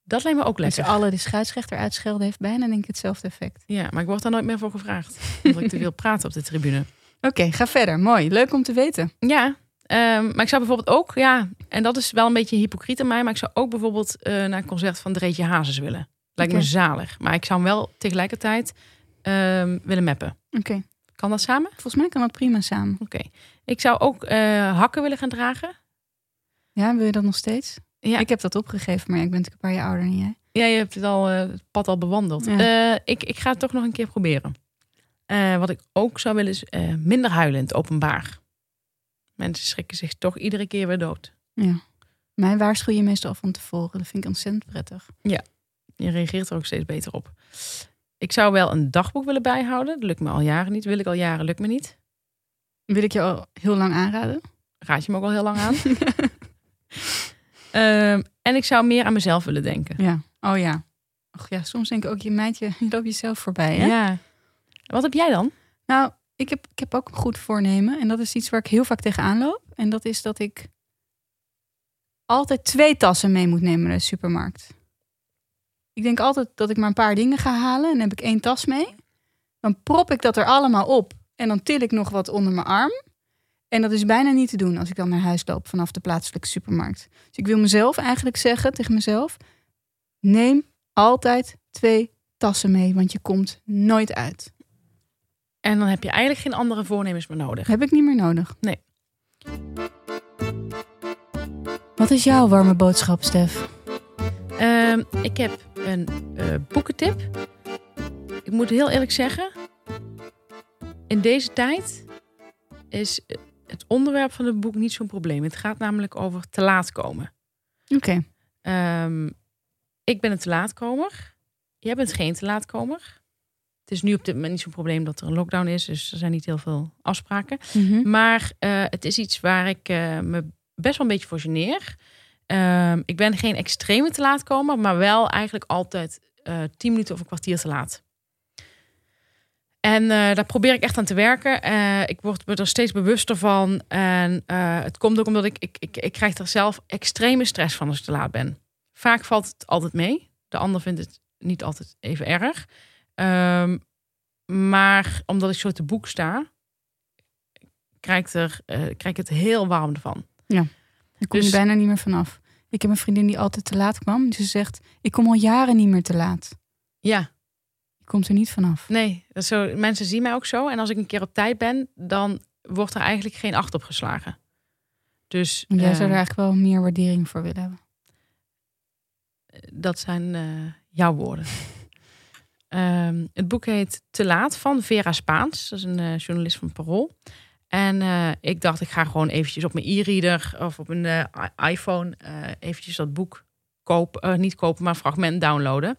Dat lijkt me ook Als lekker. ze alle de scheidsrechter uitschelden, heeft bijna denk ik hetzelfde effect. Ja, maar ik word daar nooit meer voor gevraagd. Omdat ik te veel praat op de tribune. Oké, ga verder. Mooi. Leuk om te weten. Ja, ehm, maar ik zou bijvoorbeeld ook, ja, en dat is wel een beetje hypocriet aan mij, maar ik zou ook bijvoorbeeld eh, naar een concert van Dreetje Hazes willen. Lijkt me zalig. Maar ik zou hem wel tegelijkertijd ehm, willen mappen. Oké, Kan dat samen? volgens mij kan dat prima samen. Oké. Ik zou ook eh, hakken willen gaan dragen. Ja, wil je dat nog steeds? Ja. Ik heb dat opgegeven, maar ik ben natuurlijk een paar jaar ouder dan jij. Ja, je hebt het, al, eh, het pad al bewandeld. Ja. Ik, ik ga het toch nog een keer proberen. Eh, wat ik ook zou willen is eh, minder huilen in het openbaar. Mensen schrikken zich toch iedere keer weer dood. Ja. Mij waarschuw je meestal al van tevoren. Dat vind ik ontzettend prettig. Je reageert er ook steeds beter op. Ik zou wel een dagboek willen bijhouden. Dat lukt me al jaren niet. Wil ik al jaren, lukt me niet. Wil ik je al heel lang aanraden? Raad je me ook al heel lang aan. Ehm, en ik zou meer aan mezelf willen denken. Ja. Oh ja. Och ja, soms denk ik ook, je meidje, je loopt jezelf voorbij. Hè? Ja. Wat heb jij dan? Nou, ik heb, ik heb ook een goed voornemen. En dat is iets waar ik heel vaak tegenaan loop. En dat is dat ik altijd twee tassen mee moet nemen naar de supermarkt. Ik denk altijd dat ik maar een paar dingen ga halen. En dan heb ik één tas mee. Dan prop ik dat er allemaal op. En dan til ik nog wat onder mijn arm. En dat is bijna niet te doen als ik dan naar huis loop vanaf de plaatselijke supermarkt. Dus ik wil mezelf eigenlijk zeggen tegen mezelf: neem altijd twee tassen mee, want je komt nooit uit. En dan heb je eigenlijk geen andere voornemens meer nodig. Heb ik niet meer nodig. Nee. Wat is jouw warme boodschap, Stef? Ehm, ik heb een eh, boekentip. Ik moet heel eerlijk zeggen, in deze tijd is het onderwerp van het boek niet zo'n probleem. Het gaat namelijk over te laat komen. Oké. Ehm, ik ben een te laatkomer. Jij bent geen te laatkomer. Het is nu op dit moment niet zo'n probleem dat er een lockdown is, dus er zijn niet heel veel afspraken. Mhm. Maar eh, het is iets waar ik eh, me best wel een beetje voor geneer. Ehm, ik ben geen extreme te laat komen, maar wel eigenlijk altijd eh tien minuten of een kwartier te laat. En daar probeer ik echt aan te werken. Ik word me er steeds bewuster van. En het komt ook omdat ik, ik, ik, ik krijg er zelf extreme stress van als ik te laat ben. Vaak valt het altijd mee. De ander vindt het niet altijd even erg. Ehm, maar omdat ik zo te boek sta, krijg ik, er, eh, krijg ik het heel warm ervan. Daar kom Dus- je bijna niet meer vanaf. Ik heb een vriendin die altijd te laat kwam. Dus ze zegt, ik kom al jaren niet meer te laat. Ja, Je komt er niet vanaf. nee. Dat zo, mensen zien mij ook zo. En als ik een keer op tijd ben, dan wordt er eigenlijk geen acht op geslagen. Dus En jij eh, zou er eigenlijk wel meer waardering voor willen hebben. dat zijn eh, jouw woorden. Ehm, het boek heet Te Laat van Vera Spaans. Dat is een eh, journalist van Parool. En eh, ik dacht, ik ga gewoon eventjes op mijn e-reader of op een eh, iPhone eventjes dat boek kopen. niet kopen, maar fragment downloaden.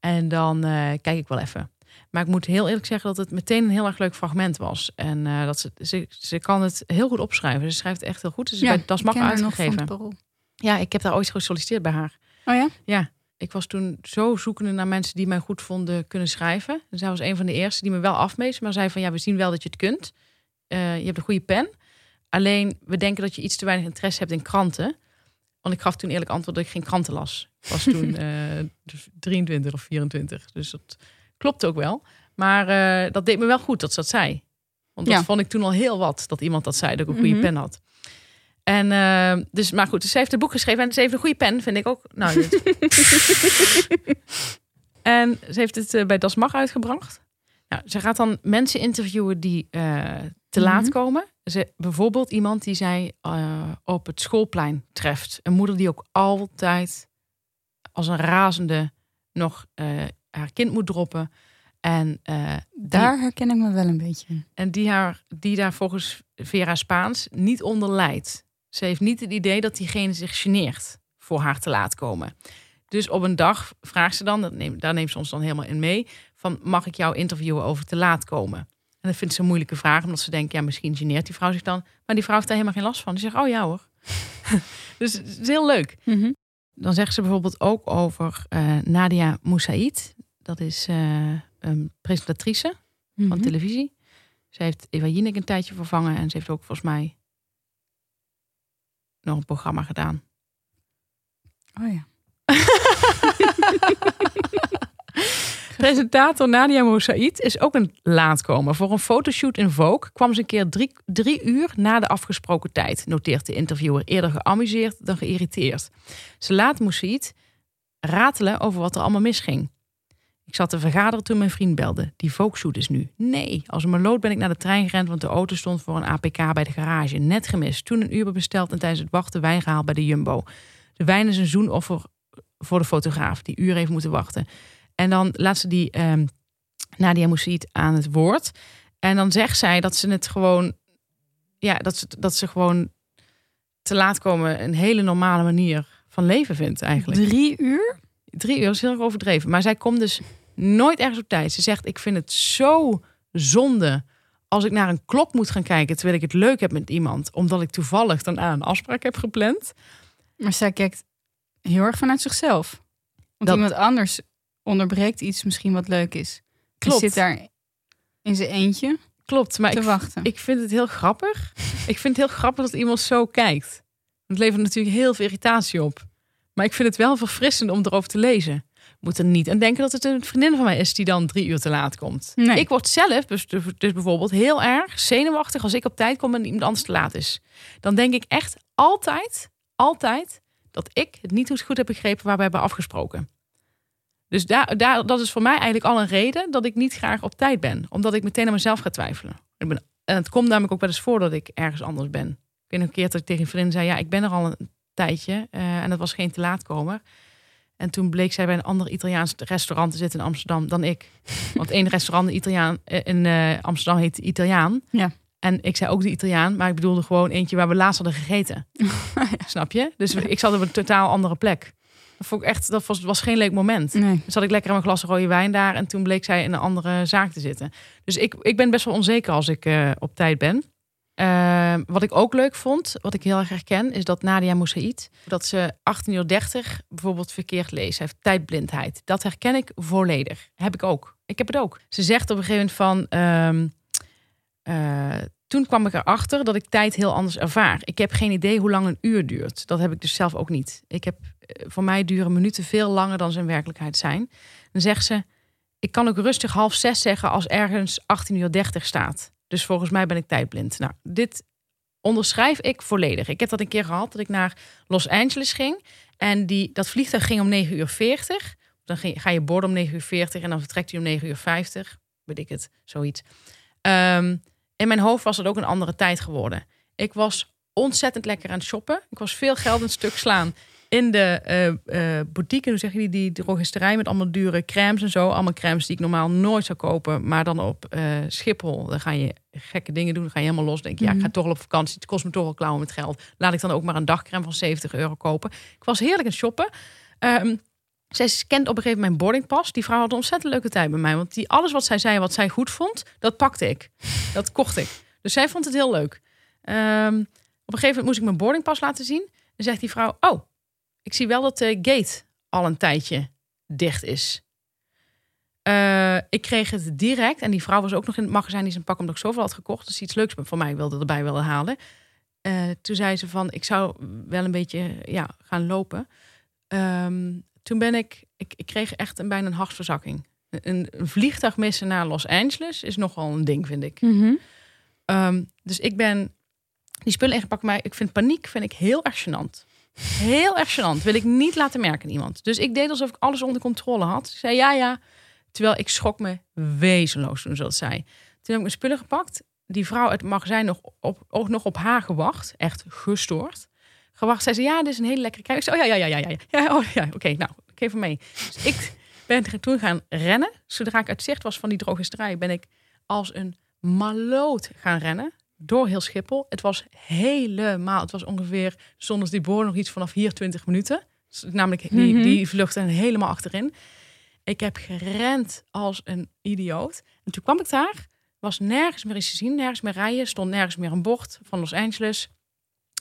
En dan kijk ik wel even. Maar ik moet heel eerlijk zeggen dat het meteen een heel erg leuk fragment was. En dat ze, ze, ze kan het heel goed opschrijven. Ze schrijft het echt heel goed. Ze is bij Das ik Mak ken haar nog van uitgegeven. Ja, ik heb daar ooit gesolliciteerd bij haar. Oh ja? Ja, ik was toen zo zoekende naar mensen die mij goed vonden kunnen schrijven. En zij was een van de eerste die me wel afmees, maar zei van ja, we zien wel dat je het kunt. Eh, je hebt een goede pen. Alleen we denken dat je iets te weinig interesse hebt in kranten. Want ik gaf toen eerlijk antwoord dat ik geen kranten las. Ik was toen eh, 23 of 24. Dus dat Klopt ook wel. Maar eh, dat deed me wel goed dat ze dat zei. Want dat Ja. vond ik toen al heel wat, dat iemand dat zei, dat ik een goede Mhm. pen had. En eh, dus, maar goed, dus ze heeft het boek geschreven en ze heeft een goede pen, vind ik ook. Nou, en ze heeft het eh, bij Das Mag uitgebracht. Nou, ze gaat dan mensen interviewen die eh, te laat Mhm. komen. Ze, bijvoorbeeld iemand die zij op het schoolplein treft. Een moeder die ook altijd als een razende nog haar kind moet droppen. En, die, Daar herken ik me wel een beetje en die, haar, die daar volgens Vera Spaans niet onder lijdt. Ze heeft niet het idee dat diegene zich geneert voor haar te laat komen. Dus op een dag vraagt ze dan, dat neemt, daar neemt ze ons dan helemaal in mee, van mag ik jou interviewen over te laat komen? En dat vindt ze een moeilijke vraag, omdat ze denkt, ja, misschien geneert die vrouw zich dan. Maar die vrouw heeft daar helemaal geen last van. Die zegt, oh ja hoor. dus het is heel leuk. Mhm. Dan zegt ze bijvoorbeeld ook over eh, Nadia Moussaïd. Dat is eh, een presentatrice van Mhm. televisie. Ze heeft Eva Jinek een tijdje vervangen. En ze heeft ook volgens mij nog een programma gedaan. Oh ja. Presentator Nadia Moussaïd is ook een laatkomer. Voor een fotoshoot in Vogue kwam ze een keer drie, drie uur na de afgesproken tijd. Noteert de interviewer eerder geamuseerd dan geïrriteerd. Ze laat Moussaïd ratelen over wat er allemaal misging. Ik zat te vergaderen toen mijn vriend belde. Die Vogue-shoot is nu. Nee, als een meloot ben ik naar de trein gerend... want de auto stond voor een APK bij de garage. Net gemist. Toen een Uber besteld en tijdens het wachten wijn gehaald bij de Jumbo. De wijn is een zoenoffer voor de fotograaf... die uren heeft moeten wachten. En dan laat ze die ehm Nadia Moussaïd aan het woord. En dan zegt zij dat ze het gewoon... Ja, dat ze, dat ze gewoon te laat komen... een hele normale manier van leven vindt eigenlijk. Drie uur? Drie uur is heel erg overdreven. Maar zij komt dus nooit ergens op tijd. Ze zegt, ik vind het zo zonde als ik naar een klok moet gaan kijken... terwijl ik het leuk heb met iemand. Omdat ik toevallig dan aan een afspraak heb gepland. Maar zij kijkt heel erg vanuit zichzelf. Want Dat- iemand anders onderbreekt iets misschien wat leuk is. Klopt. Zit daar in zijn eentje Klopt, maar te ik, wachten. ik vind het heel grappig. ik vind het heel grappig dat iemand zo kijkt. Het levert natuurlijk heel veel irritatie op. Maar ik vind het wel verfrissend om erover te lezen. Moet er niet aan denken dat het een vriendin van mij is die dan drie uur te laat komt. Nee. Ik word zelf dus, dus bijvoorbeeld heel erg zenuwachtig als ik op tijd kom en iemand anders te laat is. Dan denk ik echt altijd, altijd dat ik het niet goed heb begrepen waar we hebben afgesproken. Dus daar, daar, dat is voor mij eigenlijk al een reden dat ik niet graag op tijd ben. Omdat ik meteen aan mezelf ga twijfelen. Ik ben, en het komt namelijk ook wel eens voor dat ik ergens anders ben. Ik weet nog een keer dat ik tegen een vriendin zei... ja, ik ben er al een tijdje eh, en dat was geen te laatkomer. En toen bleek zij bij een ander Italiaans restaurant te zitten in Amsterdam dan ik. Want één restaurant in, Italiaan, eh, in eh, Amsterdam heet Italiaan. Ja. En ik zei ook de Italiaan, maar ik bedoelde gewoon eentje waar we laatst hadden gegeten. Snap je? Dus ik zat op een totaal andere plek. Dat vond ik echt, dat was, was geen leuk moment. Nee. Dus zat ik lekker aan mijn glas rode wijn daar. En toen bleek zij in een andere zaak te zitten. Dus ik, ik ben best wel onzeker als ik eh, op tijd ben. Eh, wat ik ook leuk vond, wat ik heel erg herken, is dat Nadia Moussaïd, dat ze 18:30 uur bijvoorbeeld verkeerd leest. Heeft tijdblindheid. Dat herken ik volledig. Heb ik ook. Ik heb het ook. Ze zegt op een gegeven moment van. ehm, eh, toen kwam ik erachter dat ik tijd heel anders ervaar. Ik heb geen idee hoe lang een uur duurt. Dat heb ik dus zelf ook niet. Ik heb, eh, voor mij duren minuten veel langer dan ze in werkelijkheid zijn. Dan zegt ze, ik kan ook rustig half zes zeggen als ergens 18:30 uur staat. Dus volgens mij ben ik tijdblind. Nou, dit onderschrijf ik volledig. Ik heb dat een keer gehad dat ik naar Los Angeles ging. En die, dat vliegtuig ging om 9 uur 40. Dan ga je borden om 9 uur 40 en dan vertrekt hij om 9 uur 50. Weet ik het, zoiets. Ehm, in mijn hoofd was het ook een andere tijd geworden. Ik was ontzettend lekker aan het shoppen. Ik was veel geld een stuk slaan in de eh boutique. Hoe zeg je die, die drogisterij met allemaal dure crèmes en zo. Allemaal crèmes die ik normaal nooit zou kopen. Maar dan op eh, Schiphol, dan ga je gekke dingen doen. Dan ga je helemaal los. Denk je, ja, ik ga toch wel op vakantie. Het kost me toch wel klauwen met geld. Laat ik dan ook maar een dagcrème van 70 euro kopen. Ik was heerlijk aan het shoppen. Ehm, zij kent op een gegeven moment mijn boardingpas. Die vrouw had een ontzettend leuke tijd bij mij. Want die, alles wat zij zei, wat zij goed vond, dat pakte ik. Dat kocht ik. Dus zij vond het heel leuk. Ehm, op een gegeven moment moest ik mijn boardingpas laten zien. En zegt die vrouw, oh, ik zie wel dat de gate al een tijdje dicht is. Eh, ik kreeg het direct. En die vrouw was ook nog in het magazijn die zijn pak omdat ik zoveel had gekocht. Dus iets leuks van mij wilde erbij wilde halen. Eh, toen zei ze van, ik zou wel een beetje ja, gaan lopen. Ehm, toen ben ik, ik, ik kreeg echt een, bijna een hartverzakking. Een, een vliegtuig missen naar Los Angeles is nogal een ding, vind ik. Mhm. Ehm, dus ik ben die spullen ingepakt, maar ik vind paniek vind ik heel erg gênant. Heel erg gênant. Wil ik niet laten merken aan iemand. Dus ik deed alsof ik alles onder controle had. Ik zei ja, ja. Terwijl ik schrok me wezenloos toen ze dat zei. Toen heb ik mijn spullen gepakt. Die vrouw uit het magazijn nog op, ook nog op haar gewacht. Echt gestoord. Gewacht. Zei ze, ja, dit is een hele lekkere kruid. Ik zei, oh ja, ja, ja, ja, ja. ja oh, ja Oké, nou, ik even mee. Dus ik ben toen gaan rennen. Zodra ik uit zicht was van die drogisterij, ben ik als een maloot gaan rennen. Door heel Schiphol. Het was helemaal, het was ongeveer, zonder die boor nog iets vanaf hier 20 minuten. Dus namelijk die, Mhm. die vluchten helemaal achterin. Ik heb gerend als een idioot. En toen kwam ik daar, was nergens meer iets te zien, nergens meer rijden, stond nergens meer een bord van Los Angeles.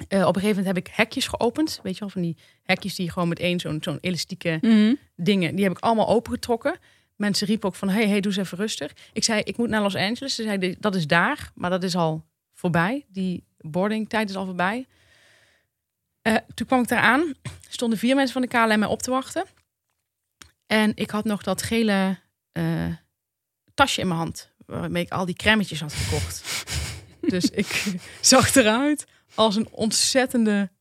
Eh, op een gegeven moment heb ik hekjes geopend. Weet je wel, van die hekjes die gewoon met één zo'n zo'n elastieke Mhm. dingen, die heb ik allemaal opengetrokken. Mensen riepen ook van, hey, hey, doe eens even rustig. Ik zei, ik moet naar Los Angeles. Ze zeiden, dat is daar, maar dat is al voorbij. Die boardingtijd is al voorbij. Eh, toen kwam ik daar aan. Stonden vier mensen van de KLM mij op te wachten. En ik had nog dat gele eh, tasje in mijn hand. Waarmee ik al die crèmetjes had gekocht. dus ik zag eruit als een ontzettende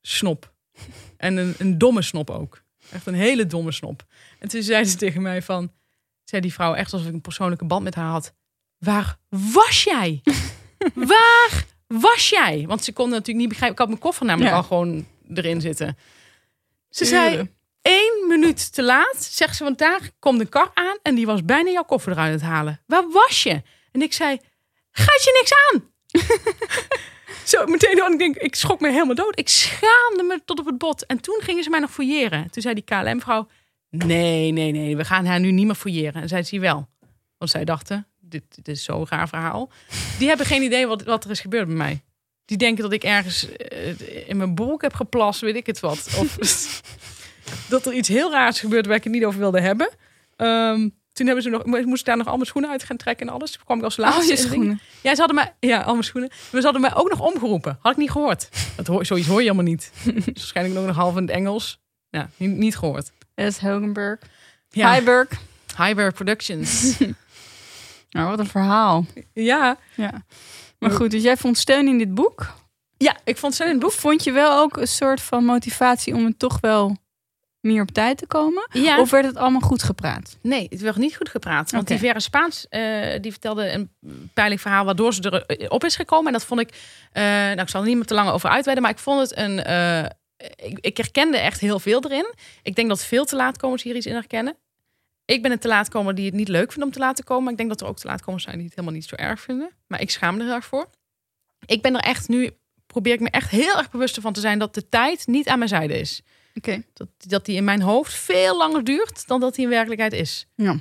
snop. En een, een domme snop ook. Echt een hele domme snop. En toen zei ze tegen mij van... Zei die vrouw echt alsof ik een persoonlijke band met haar had. Waar was jij? Waar was jij? Want ze kon natuurlijk niet begrijpen. Ik had mijn koffer namelijk Ja. al gewoon erin zitten. Ze zei één minuut te laat. Zegt ze, want daar komt een kar aan. En die was bijna jouw koffer eruit het halen. Waar was je? En ik zei, gaat je niks aan? Zo meteen, want ik denk, ik schrok me helemaal dood. Ik schaamde me tot op het bot. En toen gingen ze mij nog fouilleren. Toen zei die KLM-vrouw, nee, nee, nee, we gaan haar nu niet meer fouilleren. En zei ze wel. Want zij dachten, dit, dit is zo'n raar verhaal. Die hebben geen idee wat, wat er is gebeurd bij mij. Die denken dat ik ergens eh, in mijn broek heb geplast, weet ik het wat. Of dat er iets heel raars gebeurt waar ik het niet over wilde hebben. Ehm, toen hebben ze nog, moest ik daar nog al mijn schoenen uit gaan trekken en alles. Toen kwam ik als laatste. Oh, het ding. schoenen. Ja, ze hadden mij, ja, al mijn schoenen. Maar ze hadden mij ook nog omgeroepen. Had ik niet gehoord. Dat hoor, zoiets hoor je helemaal niet. Dus waarschijnlijk ook nog half in het Engels. Ja, niet, niet gehoord. Dat is Hogenberg. Ja, Heiberg. Highberg Productions. Nou, wat een verhaal. ja. Ja. Maar goed, dus jij vond steun in dit boek. ja, ik vond ze in het boek. Vond je wel ook een soort van motivatie om het toch wel meer op tijd te komen? Ja. Of werd het allemaal goed gepraat? Nee, het werd niet goed gepraat. Want die Vera Spaans, eh, die vertelde een pijnlijk verhaal waardoor ze erop is gekomen. En dat vond ik, eh, nou ik zal er niet meer te lang over uitweiden, maar ik vond het een, eh, ik, ik herkende echt heel veel erin. Ik denk dat veel te laatkomers hier iets in herkennen. Ik ben een te laatkomer die het niet leuk vindt om te laten komen. Maar ik denk dat er ook te laatkomers zijn die het helemaal niet zo erg vinden. Maar ik schaam me er erg voor. Ik ben er echt nu, probeer ik me echt heel erg bewust van te zijn dat de tijd niet aan mijn zijde is. Oké. Dat, dat die in mijn hoofd veel langer duurt dan dat die in werkelijkheid is. Ja.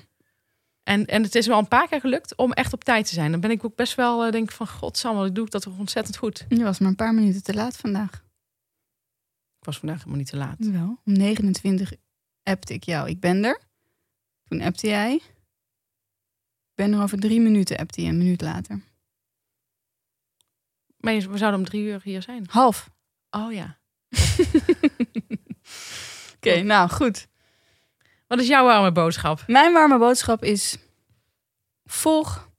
En, en het is wel een paar keer gelukt om echt op tijd te zijn. Dan ben ik ook best wel, eh, denk ik van, godsamme, ik doe ik dat toch ontzettend goed. Je was maar een paar minuten te laat vandaag. Ik was vandaag helemaal niet te laat. Wel. Om 29 appte ik jou. Ik ben er. Toen appte jij. Ik ben er over drie minuten, appte je een minuut later. Maar je- we zouden om drie uur hier zijn. Half. Oh ja. Oké, nou goed. Wat is jouw warme boodschap? Mijn warme boodschap is: volg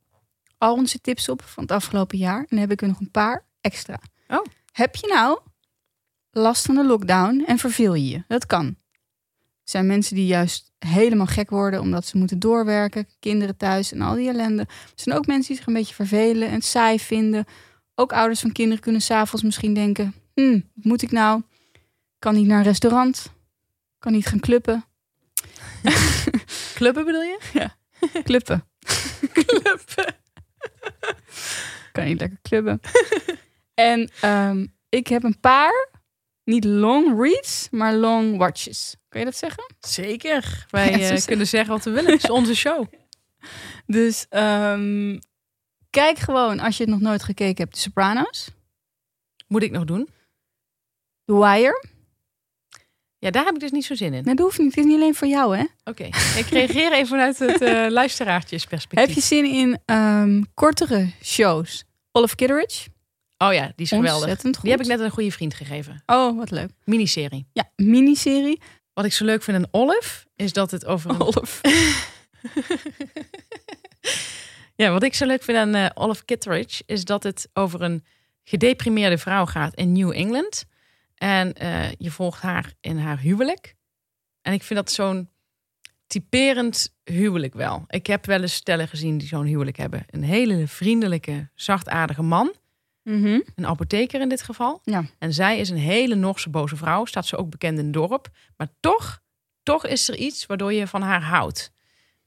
al onze tips op van het afgelopen jaar. En dan heb ik er nog een paar extra. Oh. Heb je nou last van de lockdown en verveel je je? Dat kan. Zijn mensen die juist helemaal gek worden omdat ze moeten doorwerken, kinderen thuis en al die ellende. Er zijn ook mensen die zich een beetje vervelen en saai vinden. Ook ouders van kinderen kunnen s'avonds misschien denken: hmm, wat moet ik nou? Kan niet naar een restaurant, kan niet gaan clubben. Clubben bedoel je? Clubben. Clubben. kan niet lekker clubben. en ehm, ik heb een paar, niet long reads, maar long watches. Kan je dat zeggen? Zeker. Wij Ja, eh, kunnen zeggen wat we willen. Het is onze show. Dus ehm, kijk gewoon, als je het nog nooit gekeken hebt, The Sopranos. Moet ik nog doen? The Wire. Ja, daar heb ik dus niet zo zin in. Nee, dat hoeft niet. Het is niet alleen voor jou, hè? Oké. Ik reageer even vanuit het eh luisteraartjesperspectief. Heb je zin in ehm, kortere shows? Olive Kitteridge. Oh ja, die is geweldig. Goed. Die heb ik net een goede vriend gegeven. Oh, wat leuk. Miniserie. Ja, miniserie. Wat ik zo leuk vind aan Olive, is dat het over een... Olive. ja, wat ik zo leuk vind aan uh, Olive Kitteridge is dat het over een gedeprimeerde vrouw gaat in New England. En uh, je volgt haar in haar huwelijk. En ik vind dat zo'n typerend huwelijk wel. Ik heb wel eens stellen gezien die zo'n huwelijk hebben. Een hele vriendelijke, zachtaardige man. Mhm. Een apotheker in dit geval. Ja. En zij is een hele Norse boze vrouw. Staat ze ook bekend in het dorp. Maar toch, toch is er iets waardoor je van haar houdt.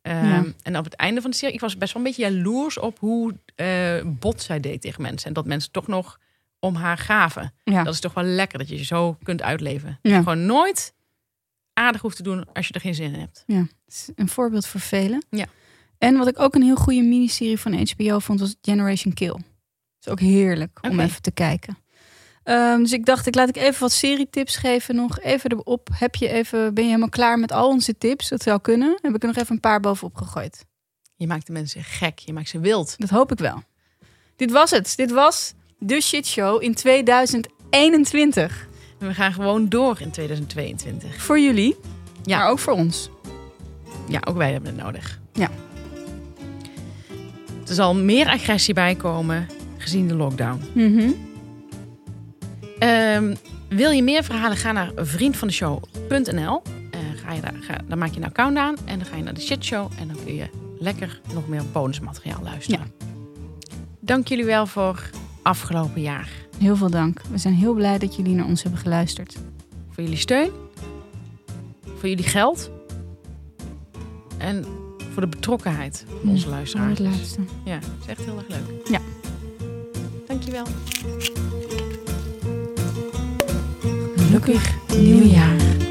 Ehm, Ja. En op het einde van de serie, ik was best wel een beetje jaloers op hoe eh, bot zij deed tegen mensen. En dat mensen toch nog om haar gaven. Ja. Dat is toch wel lekker dat je je zo kunt uitleven. Ja. je gewoon nooit aardig hoeft te doen als je er geen zin in hebt. Ja, een voorbeeld voor velen. Ja. En wat ik ook een heel goede miniserie van HBO vond, was Generation Kill. Het is ook heerlijk om even te kijken. Ehm, dus ik dacht, ik laat ik even wat serietips geven. Nog even erop. Heb je even, ben je helemaal klaar met al onze tips? Dat zou kunnen. Heb ik er nog even een paar bovenop gegooid. Je maakt de mensen gek, je maakt ze wild. Dat hoop ik wel. Dit was het. Dit was de shit show in 2021. En we gaan gewoon door in 2022. Voor jullie, Ja. maar ook voor ons. Ja, ook wij hebben het nodig. Ja. Er zal meer agressie bij komen gezien de lockdown. Mhm. Ehm, wil je meer verhalen? Ga naar vriendvandeshow.nl. Eh ga je daar, ga, dan maak je een account aan en dan ga je naar de shitshow. En dan kun je lekker nog meer bonusmateriaal luisteren. Dank jullie wel voor afgelopen jaar. Heel veel dank. We zijn heel blij dat jullie naar ons hebben geluisterd. Voor jullie steun. Voor jullie geld. En voor de betrokkenheid van onze luisteraars. het laatste. Ja, het is echt heel erg leuk. Ja. Dankjewel. Gelukkig nieuwjaar.